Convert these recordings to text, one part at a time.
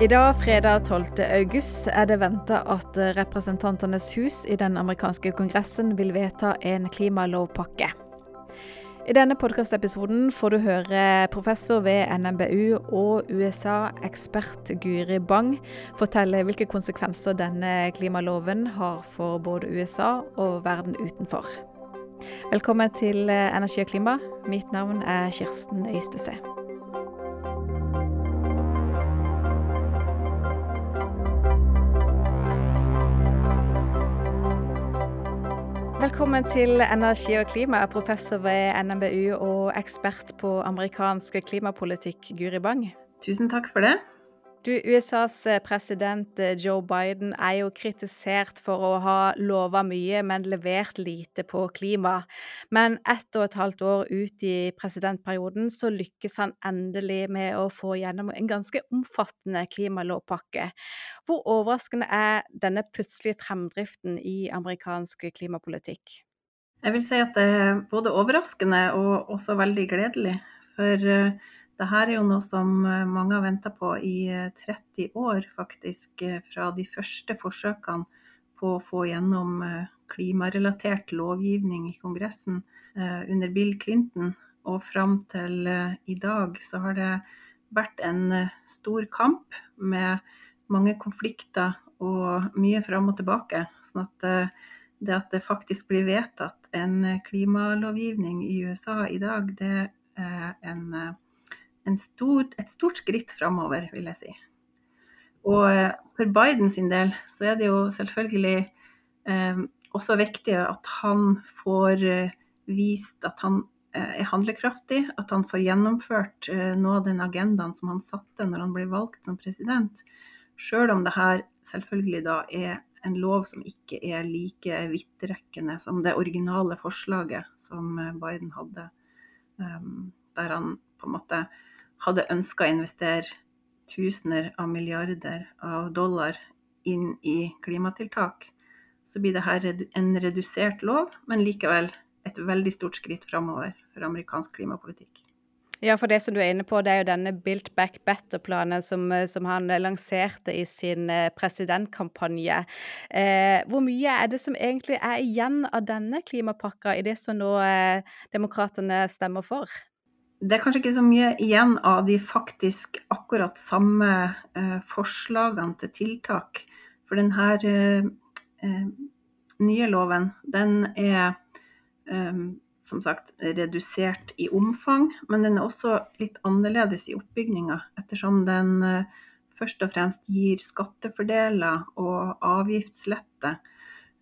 I dag, fredag 12. august, er det venta at Representantenes hus i den amerikanske kongressen vil vedta en klimalovpakke. I denne podkastepisoden får du høre professor ved NMBU og USA-ekspert Guri Bang fortelle hvilke konsekvenser denne klimaloven har for både USA og verden utenfor. Velkommen til Energi og klima. Mitt navn er Kirsten Øystese. Velkommen til Energi og klima, professor ved NMBU og ekspert på amerikansk klimapolitikk, Guri Bang. Tusen takk for det. Du, USAs president Joe Biden er jo kritisert for å ha lova mye, men levert lite på klima. Men ett og et halvt år ut i presidentperioden så lykkes han endelig med å få gjennom en ganske omfattende klimalovpakke. Hvor overraskende er denne plutselige fremdriften i amerikansk klimapolitikk? Jeg vil si at det er både overraskende og også veldig gledelig. For dette er jo noe som eh, mange har venta på i 30 eh, år, faktisk. Eh, fra de første forsøkene på å få gjennom klimarelatert lovgivning i Kongressen under Bill Clinton. Og fram til i dag så har det vært en stor kamp med mange konflikter og mye fram og tilbake. Sånn at det at det faktisk blir vedtatt en klimalovgivning i USA i dag, det er en stor, et stort skritt framover, vil jeg si. Og eh, for Biden sin del så er det jo selvfølgelig eh, også viktig at han får eh, vist at han eh, er handlekraftig, at han får gjennomført noe av den agendaen som han satte når han ble valgt som president. Sjøl om det her selvfølgelig da er en lov som ikke er like vidtrekkende som det originale forslaget som Biden hadde, der han på en måte hadde ønska å investere tusener av milliarder av dollar inn i klimatiltak, så blir dette en redusert lov, men likevel et veldig stort skritt framover for amerikansk klimapolitikk. Ja, for det som du er inne på, det er jo denne Built Back Better-planen som, som, han lanserte i sin eh, presidentkampanje. Eh, hvor mye er det som egentlig er igjen av denne klimapakka i det som nå eh, demokratene stemmer for? Det er kanskje ikke så mye igjen av de faktisk akkurat samme eh, forslagene til tiltak. For denne eh, eh, nye loven, den er eh, som sagt redusert i omfang, men den er også litt annerledes i oppbygninga, ettersom den eh, først og fremst gir skattefordeler og avgiftslette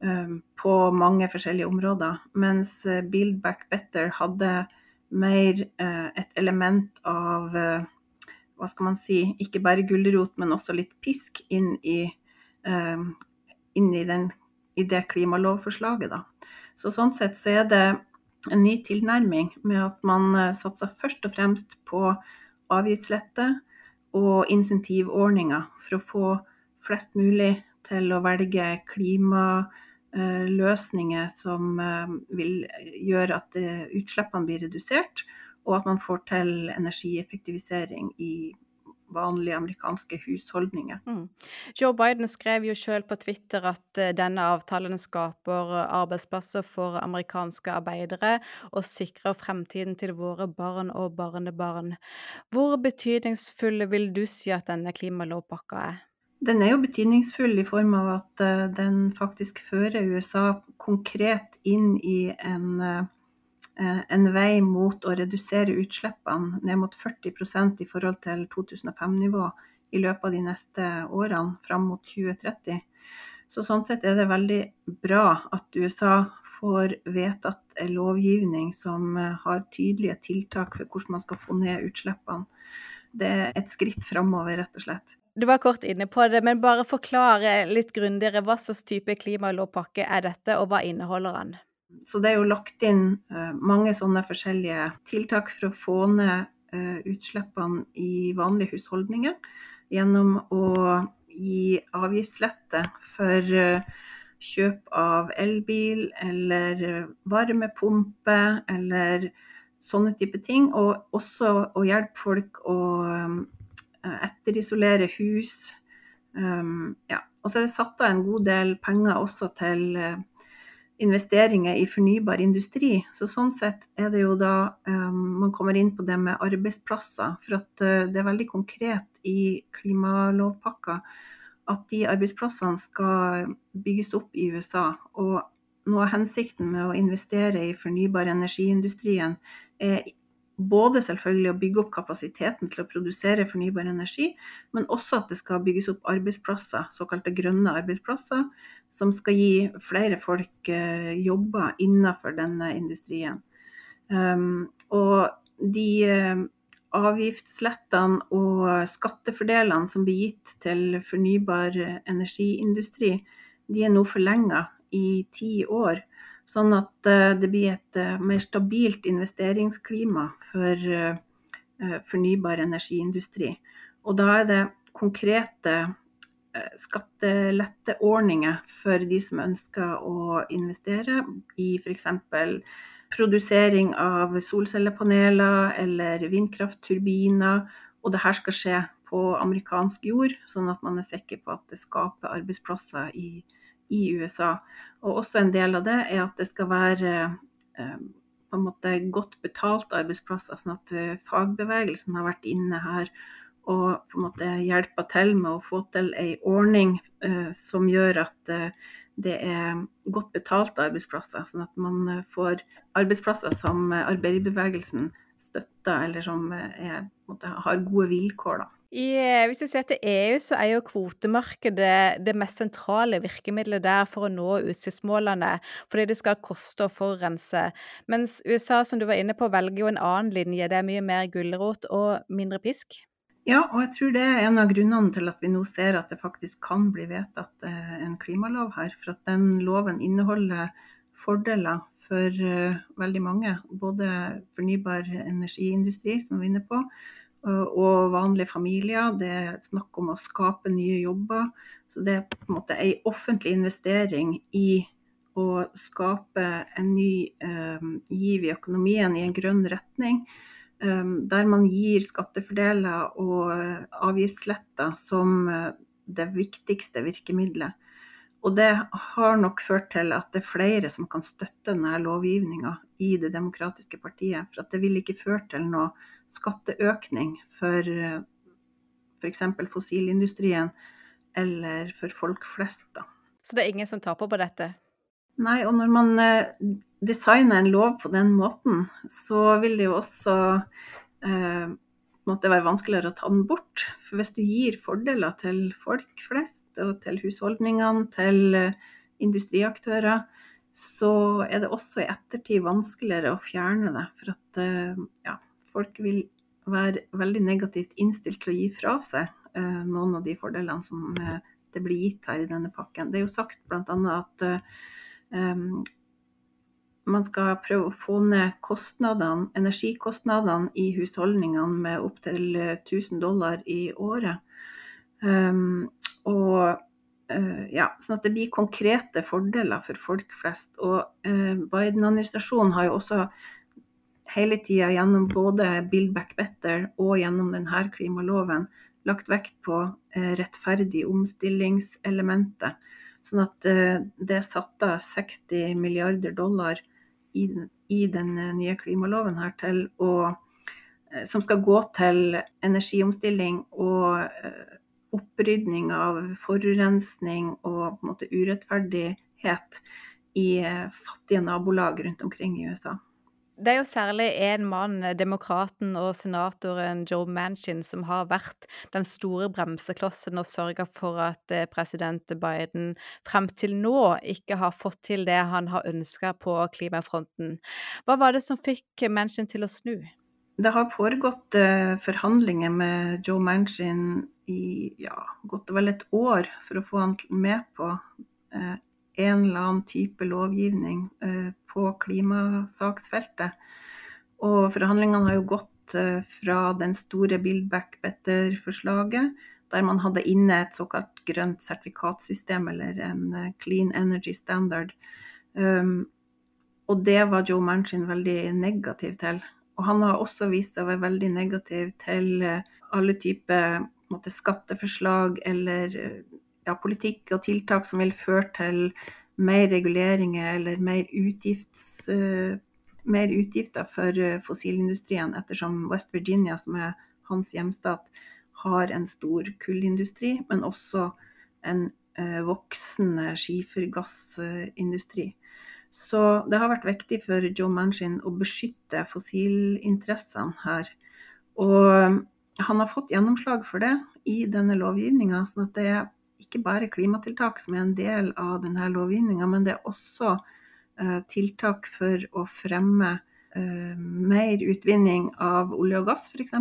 eh, på mange forskjellige områder, mens Build Back Better hadde mer eh, et element av eh, hva skal man si, ikke bare gulrot, men også litt pisk inn i, eh, inn i, den, i det klimalovforslaget. Da. Så sånn sett så er det en ny tilnærming med at man satser først og fremst på avgiftslette og insentivordninger for å få flest mulig til å velge klima løsninger som eh, vil gjøre at eh, utslippene blir redusert, og at man får til energieffektivisering i vanlige amerikanske husholdninger. Mm. Joe Biden skrev jo selv på Twitter at denne avtalen skaper arbeidsplasser for amerikanske arbeidere og sikrer fremtiden til våre barn og barnebarn. Hvor betydningsfulle vil du si at denne klimalovpakka er? Den er jo betydningsfull i form av at uh, den faktisk fører USA konkret inn i en, uh, en vei mot å redusere utslippene ned mot 40% i forhold til 2005-nivå i løpet av de neste årene fram mot 2030. Så sånn sett er det veldig bra at USA får vedtatt en lovgivning som har tydelige tiltak for hvordan man skal få ned utslippene. Det er et skritt framover, rett og slett. Du var kort inne på det, men bare forklare litt grundigere hva slags type klimalovpakke er dette, og hva inneholder den? Så det er jo lagt inn uh, mange sånne forskjellige tiltak for å få ned uh, utslippene i vanlige husholdninger gjennom å gi avgiftslette for uh, kjøp av elbil eller varmepumpe eller sånne type ting. Og også å hjelpe folk å etterisolere hus. Um, ja. Og så er det satt av en god del penger også til uh, investeringer i fornybar industri. Så sånn sett er det jo da um, man kommer inn på det med arbeidsplasser. For at uh, det er veldig konkret i klimalovpakka at de arbeidsplassene skal bygges opp i USA. Og noe av hensikten med å investere i fornybar energiindustrien er både selvfølgelig å bygge opp kapasiteten til å produsere fornybar energi, men også at det skal bygges opp arbeidsplasser, såkalte grønne arbeidsplasser, som skal gi flere folk eh, jobber innenfor denne industrien. Um, og de eh, avgiftslettene og skattefordelene som blir gitt til fornybar energiindustri, de er nå forlenga i ti år. Sånn at eh, det blir et eh, mer stabilt investeringsklima for eh, fornybar energiindustri. Og da er det konkrete skatteletteordninger for de som ønsker å investere i f.eks. produsering av solcellepaneler eller vindkraftturbiner. Og det her skal skje på amerikansk jord, sånn at man er sikker på at det skaper arbeidsplasser i, i USA. Og også en del av det er at det skal være eh, på en måte godt betalt arbeidsplasser, sånn at eh, fagbevegelsen har vært inne her og på en måte hjelpa til med å få til ei ordning eh, som gjør at det er godt betalte arbeidsplasser, sånn at man får arbeidsplasser som arbeiderbevegelsen støtter, eller som er, måte, har gode vilkår. Da. I, eh, hvis du ser til EU, så er jo kvotemarkedet det mest sentrale virkemidlet der for å nå utslippsmålene, fordi det skal koste å forurense. Mens USA, som du var inne på, velger jo en annen linje. Det er mye mer gulrot og mindre pisk. Ja, og jeg tror det er en av grunnene til at vi nå ser at det faktisk kan bli vedtatt eh, en klimalov her. For at den loven inneholder fordeler for uh, veldig mange. Både fornybar energiindustri, som vi er inne på, og vanlige familier. Det er snakk om å skape nye jobber. Så det er på en måte ei offentlig investering i å skape en ny um, giv i økonomien i en grønn retning. Um, der man gir skattefordeler og avgiftsletter som det viktigste virkemidlet. Og det har nok ført til at det er flere som kan støtte denne lovgivninga i det demokratiske partiet. For det vil ikke føre til noe skatteøkning for f.eks. fossilindustrien eller for folk flest. Da. Så det er ingen som taper på dette? Nei, og når man eh, designer en lov på den måten, så vil det jo også eh, måtte være vanskeligere å ta den bort. For hvis du gir fordeler til folk flest, og til husholdningene, til eh, industriaktører, så er det også i ettertid vanskeligere å fjerne det. For at eh, ja, folk vil være veldig negativt innstilt til å gi fra seg eh, noen av de fordelene som eh, det blir gitt her i denne pakken. Det er jo sagt bl.a. at um, man skal prøve å få ned kostnadene, energikostnadene i husholdningene med opptil 1000 dollar i året. Um, og uh, ja, sånn at det blir konkrete fordeler for folk flest. Og uh, Biden-administrasjonen har jo også hele tida gjennom både Build Back Better og gjennom denne klimaloven lagt vekt på eh, rettferdig omstillingselementet. Sånn at eh, det er satt av 60 milliarder dollar i, i den eh, nye klimaloven her til å, som skal gå til energiomstilling og opprydning av forurensning og urettferdighet i fattige nabolag rundt omkring i USA. Det er jo særlig én mann, demokraten og senatoren Joe Manchin, som har vært den store bremseklossen og sørga for at eh, president Biden frem til nå ikke har fått til det han har ønska på klimafronten. Hva var det som fikk Manchin til å snu? Det har foregått uh, forhandlinger med Joe Manchin i ja, godt og vel et år for å få han med på uh, en eller annen type lovgivning uh, på klimasaksfeltet. Og forhandlingene har jo gått eh, fra den store Build Back Better-forslaget, der man hadde inne et såkalt grønt sertifikatsystem, eller en eh, clean energy standard. Um, og det var Joe Manchin veldig negativ til. og han har også vist seg å være veldig negativ til alle typer skatteforslag eller ja, politikk og tiltak som vil føre til mer reguleringer eller mer, utgifts, uh, mer utgifter for fossilindustrien, ettersom West Virginia, som er hans hjemstat, har en stor kullindustri, men også en uh, voksende skifergassindustri. Så det har vært viktig for Joe Manchin å beskytte fossilinteressene her. Og han har fått gjennomslag for det i denne lovgivninga. sånn at det er ikke bare klimatiltak som er en del av denne lovgivninga, men det er også uh, tiltak for å fremme uh, mer utvinning av olje og gass, f.eks.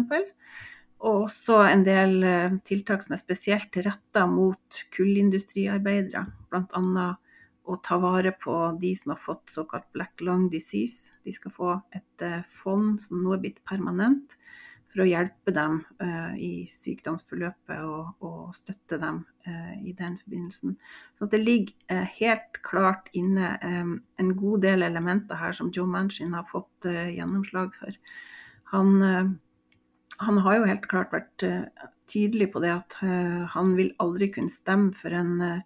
Og også en del uh, tiltak som er spesielt retta mot kullindustriarbeidere. Bl.a. å ta vare på de som har fått såkalt black lung disease. De skal få et fond som nå er blitt permanent for å hjelpe dem i sykdomsforløpet og, støtte dem i den forbindelsen. Så det ligger uh, helt klart inne um, en god del elementer her som Joe Manchin har fått gjennomslag for. Han, han, har jo helt klart vært tydelig på det at han vil aldri kunne stemme for en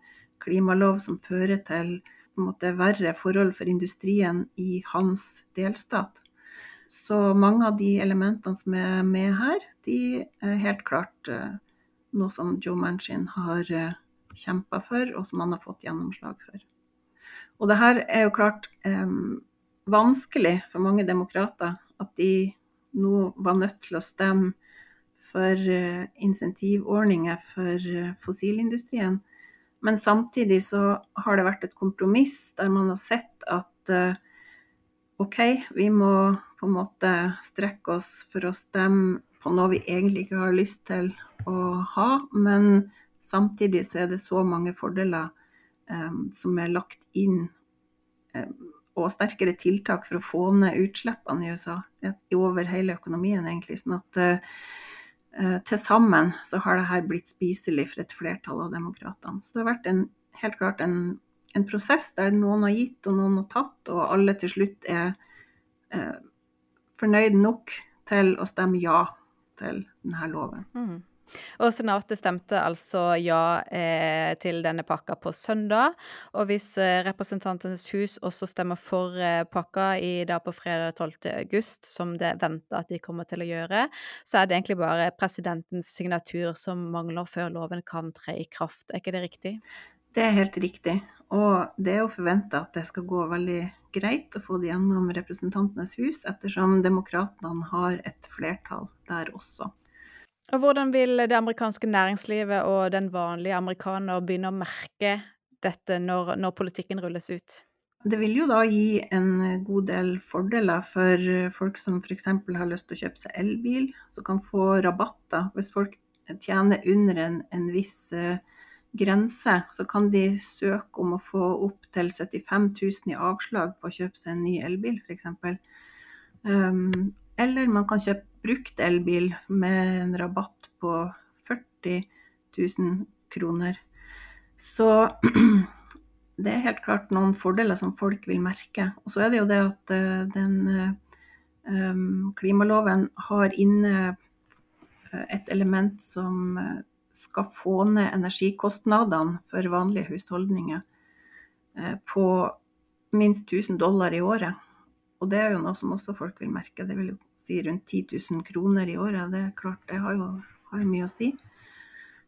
klimalov som fører til måte, verre forhold for industrien i hans delstat. Så mange av de elementene som er med her, de er helt klart noe som Joe Manchin har eh, kjempa for, og som han har fått gjennomslag for. Og det her er jo klart eh, vanskelig for mange demokrater at de nå var nødt til å stemme for eh, insentivordninger for fossilindustrien. Men samtidig så har det vært et kompromiss der man har sett at OK, vi må på en måte strekke oss for å stemme på noe vi egentlig ikke har lyst til å ha, men samtidig så er det så mange fordeler um, som er lagt inn, um, og sterkere tiltak for å få ned utslippene i USA over hele økonomien, egentlig. Sånn at uh, til sammen så har dette blitt spiselig for et flertall av demokratene. Så det har vært en, helt klart en, en prosess der noen har gitt og noen har tatt, og alle til slutt er uh, fornøyd nok til å stemme ja til denne loven. Mm. Og Senatet stemte altså ja eh, til denne pakka på søndag. Og hvis eh, Representantenes hus også stemmer for eh, pakka i dag på fredag 12. august, som det er venta at de kommer til å gjøre, så er det egentlig bare presidentens signatur som mangler før loven kan tre i kraft. Er ikke det riktig? Det er helt riktig. Og det er jo forventa at det skal gå veldig greit å få det gjennom Representantenes hus, ettersom demokratene har et flertall der også. Og Hvordan vil det amerikanske næringslivet og den vanlige amerikaner begynne å merke dette når, når politikken rulles ut? Det vil jo da gi en god del fordeler for folk som f.eks. har lyst til å kjøpe seg elbil, som kan få rabatter hvis folk tjener under en, en viss uh, grense, så kan de søke om å få opptil 75 000 i avslag på å kjøpe seg en ny elbil, f.eks. Um, eller man kan kjøpe brukt elbil med en rabatt på 40 000 kroner. Så det er helt klart noen fordeler som folk vil merke. Og så er det jo det at uh, den um, klimaloven har inne uh, et element som skal få ned energikostnadene for vanlige husholdninger eh, på minst 1000 dollar i året. Og det er jo noe som også folk vil merke. Det vil jo si rundt 10 000 kroner i året. Det er klart, det har jo, har jo mye å si.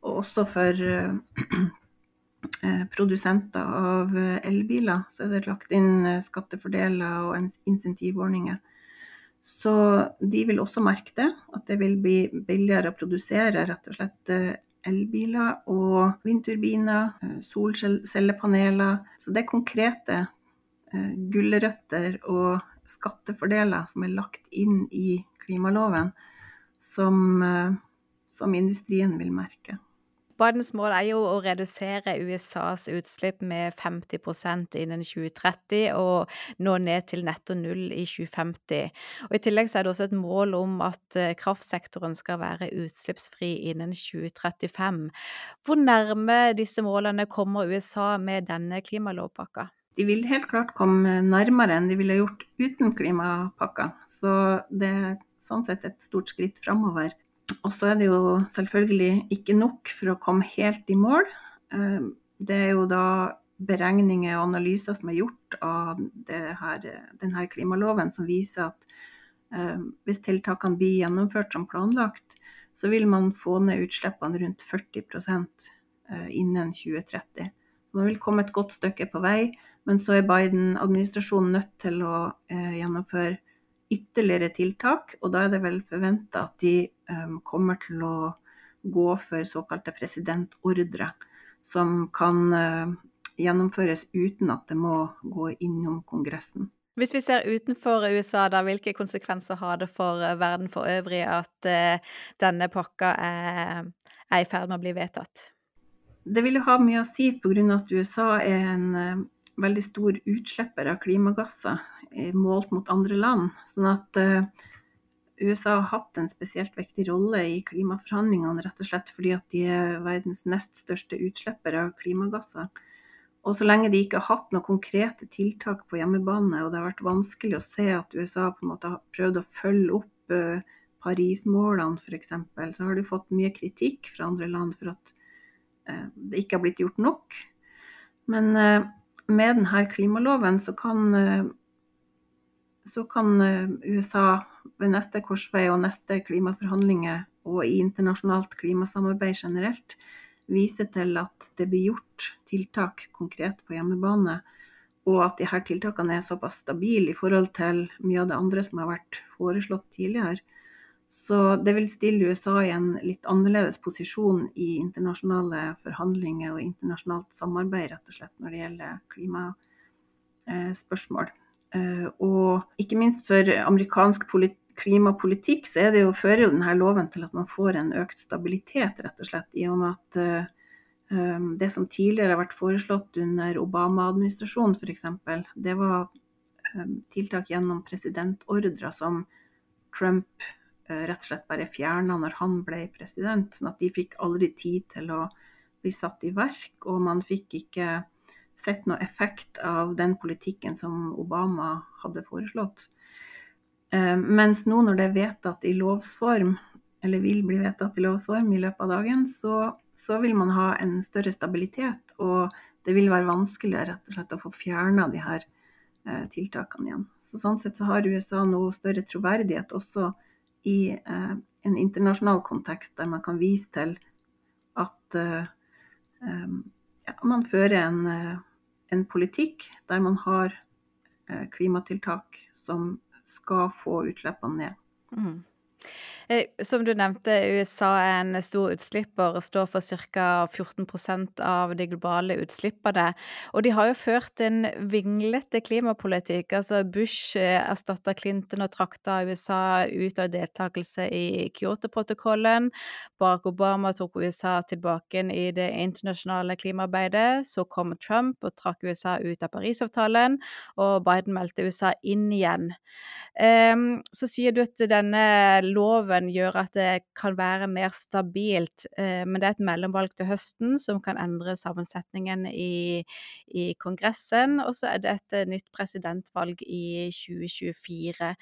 Og også for eh, eh, produsenter av elbiler så er det lagt inn skattefordeler og insentivordninger. Så de vil også merke det, at det vil bli billigere å produsere rett og slett elbiler og vindturbiner, eh, solcellepaneler. Så det er konkrete eh, gulrøtter og skattefordeler som er lagt inn i klimaloven, som, eh, som industrien vil merke. Bidens mål er jo å redusere USAs utslipp med 50% innen 2030, og nå ned til netto null i 2050. Og I tillegg så er det også et mål om at eh, kraftsektoren skal være utslippsfri innen 2035. Hvor nærme disse målene kommer USA med denne klimalovpakka? De vil helt klart komme nærmere enn de ville gjort uten klimapakka. Så det er sånn sett et stort skritt framover. Og så er det jo selvfølgelig ikke nok for å komme helt i mål. Eh, det er jo da beregninger og analyser som er gjort av denne klimaloven, som viser at eh, hvis tiltakene blir gjennomført som planlagt, så vil man få ned utslippene rundt 40 eh, innen 2030. Man vil komme et godt stykke på vei, men så er Biden-administrasjonen nødt til å eh, gjennomføre ytterligere tiltak, og da er det vel forventa at de kommer til å gå for såkalte presidentordre, som kan eh, gjennomføres uten at det må gå innom Kongressen. Hvis vi ser utenfor USA, da, hvilke konsekvenser har det for eh, verden for øvrig at uh, denne pakka er, er, i ferd med å bli vedtatt? Det vil jo ha mye å si pga. at USA er en veldig stor utslipper av klimagasser målt mot andre land. Sånn at USA har hatt en spesielt viktig rolle i klimaforhandlingene, rett og slett fordi at de er verdens nest største utslippere av klimagasser. Og så lenge de ikke har hatt noen konkrete tiltak på hjemmebane, og det har vært vanskelig å se at USA på en måte har prøvd å følge opp uh, Paris-målene f.eks., så har de fått mye kritikk fra andre land for at uh, det ikke har blitt gjort nok. Men uh, med denne klimaloven så kan, så kan USA ved neste korsvei og neste klimaforhandlinger og i internasjonalt klimasamarbeid generelt viser til at det blir gjort tiltak konkret på hjemmebane, og at her tiltakene er såpass stabile i forhold til mye av det andre som har vært foreslått tidligere. Så det vil stille USA i en litt annerledes posisjon i internasjonale forhandlinger og internasjonalt samarbeid, rett og slett, når det gjelder klimaspørsmål. Eh, og ikke minst for amerikansk politikk klimapolitikk, så er det jo, fører jo denne loven til at man får en økt stabilitet, rett og slett. I og med at uh, det som tidligere har vært foreslått under Obama-administrasjonen f.eks., det var tiltak gjennom presidentordrer som Trump rett og slett bare fjerna når han ble president. Sånn at de fikk aldri tid til å bli satt i verk, og man fikk ikke sett noe effekt av den politikken som Obama hadde foreslått. Eh, mens nå når det er vedtatt i lovsform, eller vil bli vedtatt i lovsform i løpet av dagen, så, så, vil man ha en større stabilitet. Og det vil være vanskeligere rett og slett å få fjerna de her eh, tiltakene igjen. Så sånn sett så har USA nå større troverdighet også i eh, en internasjonal kontekst, der man kan vise til at eh, eh ja, man fører en, eh, en, politikk der man har klimatiltak som skal få utslippene ned. Mm. Eh, som du nevnte, USA er en stor utslipper og står for ca. 14% av de globale utslippene. Og de har jo ført en vinglete klimapolitikk. Altså Bush eh, erstatta Clinton og trakta USA ut av deltakelse i Kyoto-protokollen. Barack Obama tok USA tilbake i det internasjonale klimaarbeidet. Så kom Trump og trakk USA ut av Parisavtalen, og Biden meldte USA inn igjen. Um, så sier du at denne loven loven gjør at det kan være mer stabilt, eh, men det er et mellomvalg til høsten som kan endre sammensetningen i, i Kongressen. Og så er det et eh, nytt presidentvalg i 2024.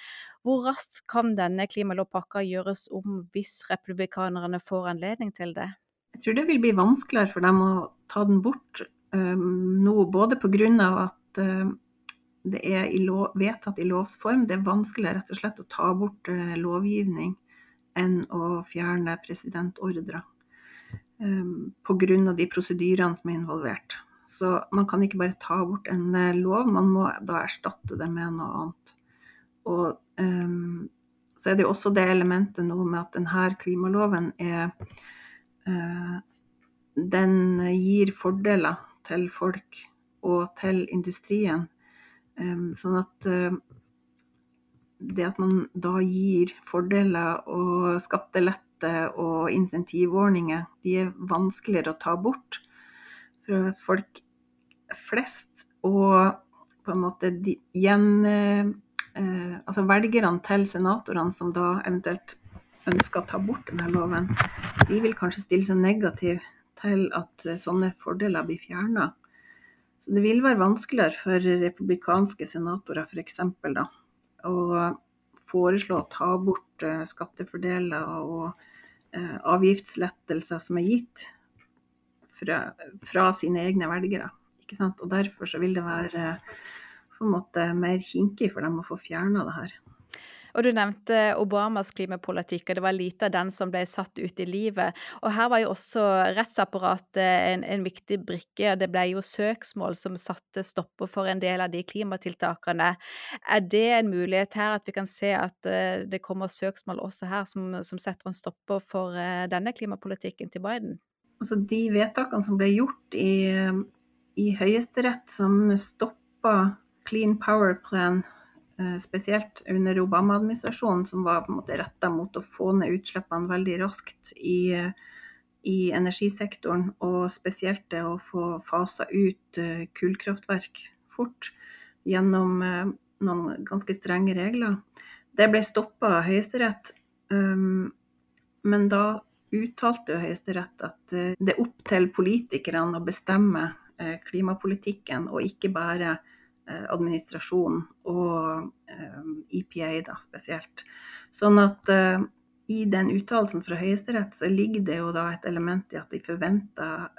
Hvor raskt kan denne klimalovpakka gjøres om hvis republikanerne får anledning til det? Jeg tror det vil bli vanskeligere for dem å ta den bort um, nå, både pga. at um, det er i lov, vedtatt i lovs form. Det er vanskelig rett og slett å ta bort uh, lovgivning enn å fjerne presidentordrer. Um, Pga. de prosedyrene som er involvert. Så man kan ikke bare ta bort en eh, lov, man må da erstatte det med noe annet. Og um, så er det jo også det elementet nå med at denne klimaloven er uh, Den gir fordeler til folk og til industrien. Um, sånn at uh, det at man da gir fordeler og skattelette og insentivordninger, de er vanskeligere å ta bort for folk flest. Og på en måte de, igjen eh, Altså velgerne til senatorene som da eventuelt ønsker å ta bort denne loven, de vil kanskje stille seg negativ til at sånne fordeler blir fjerna. Så det vil være vanskeligere for republikanske senatorer f.eks. å foreslå å ta bort uh, skattefordeler og uh, avgiftslettelser som er gitt fra, fra sine egne velgere. Og derfor vil det være en måte mer kinkig for dem å få fjerna det her. Og du nevnte Obamas klimapolitikk, og det var lite av den som ble satt ut i livet. Og her var jo også rettsapparatet en, en viktig brikke, og det ble jo søksmål som satte stopper for en del av de klimatiltakene. Er det en mulighet her at vi kan se at uh, det kommer søksmål også her som, som setter en stopper for uh, denne klimapolitikken til Biden? Altså De vedtakene som ble gjort i, i Høyesterett som stoppa Clean Power Plan Eh, spesielt under Obama-administrasjonen, som var på retta mot å få ned utslippene veldig raskt i, i, energisektoren, og spesielt det å få fasa ut eh, kullkraftverk fort gjennom eh, noen ganske strenge regler. Det ble stoppa av Høyesterett, men da uttalte Høyesterett at det er opp til politikerne å bestemme klimapolitikken, og ikke bare Eh, administrasjon og EPA eh, e da, spesielt. Sånn at uh, i den uttalelsen fra Høyesterett så ligger det jo da et element i at de forventer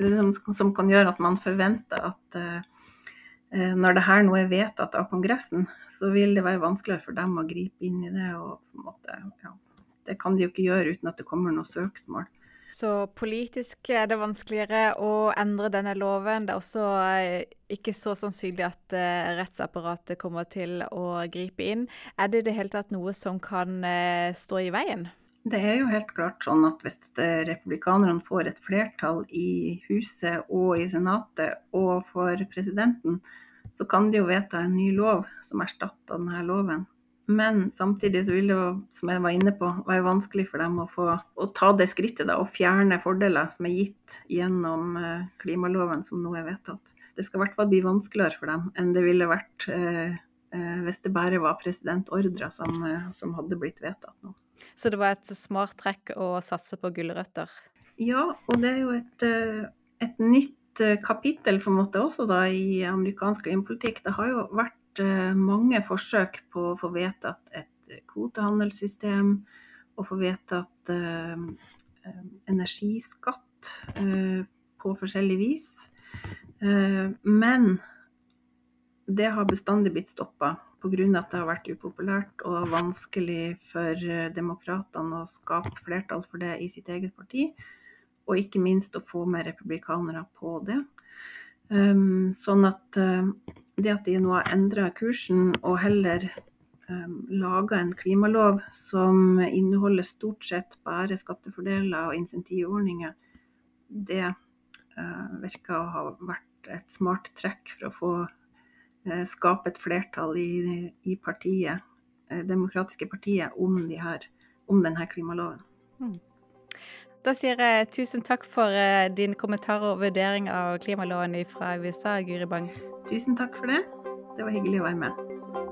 liksom, Som kan gjøre at man forventer at når det her nå er vedtatt av Kongressen, så vil det være vanskeligere for dem å gripe inn i det. og på en måte, ja, Det kan de jo ikke gjøre uten at det kommer noe søksmål. Så politisk er det vanskeligere å endre denne loven. Det er også eh, ikke så sannsynlig at uh, rettsapparatet kommer til å gripe inn. Er det i det hele tatt noe som kan uh, stå i veien? Det er jo helt klart sånn at hvis republikanerne får et flertall i Huset og i Senatet og for presidenten, så kan de jo vedta en ny lov som erstatter denne loven. Men samtidig så vil det jo, som jeg var inne på, være vanskelig for dem å, få, å ta det skrittet da, og fjerne fordeler som er gitt gjennom eh, klimaloven som nå er vedtatt. Det skal i hvert fall bli vanskeligere for dem enn det ville vært eh, eh, hvis det bare var presidentordrer som, eh, som, hadde blitt vedtatt nå. Så det var et smart trekk å satse på gulrøtter? Ja, og det er jo et, et nytt kapittel på en måte også da i amerikansk klimapolitikk. Det har jo vært mange forsøk på å få vedtatt et kvotehandelssystem og få vedtatt eh, eh, energiskatt eh, på forskjellig vis. Eh, men det har bestandig blitt stoppa pga. at det har vært upopulært og vanskelig for eh, demokratene å skape flertall for det i sitt eget parti. Og ikke minst å få med republikanere på det. Um, sånn at det at de nå har endra kursen og heller um, laga en klimalov som inneholder stort sett bare skattefordeler og insentivordninger, det uh, virker å ha vært et smart trekk for å få uh, skape et flertall i, i partiet, uh, demokratiske partiet om, de her, om denne klimaloven. Mm. Da sier jeg tusen takk for uh, din kommentar og vurdering av klimaloven fra USA, Guri Bang. Tusen takk for det. Det var hyggelig å være med.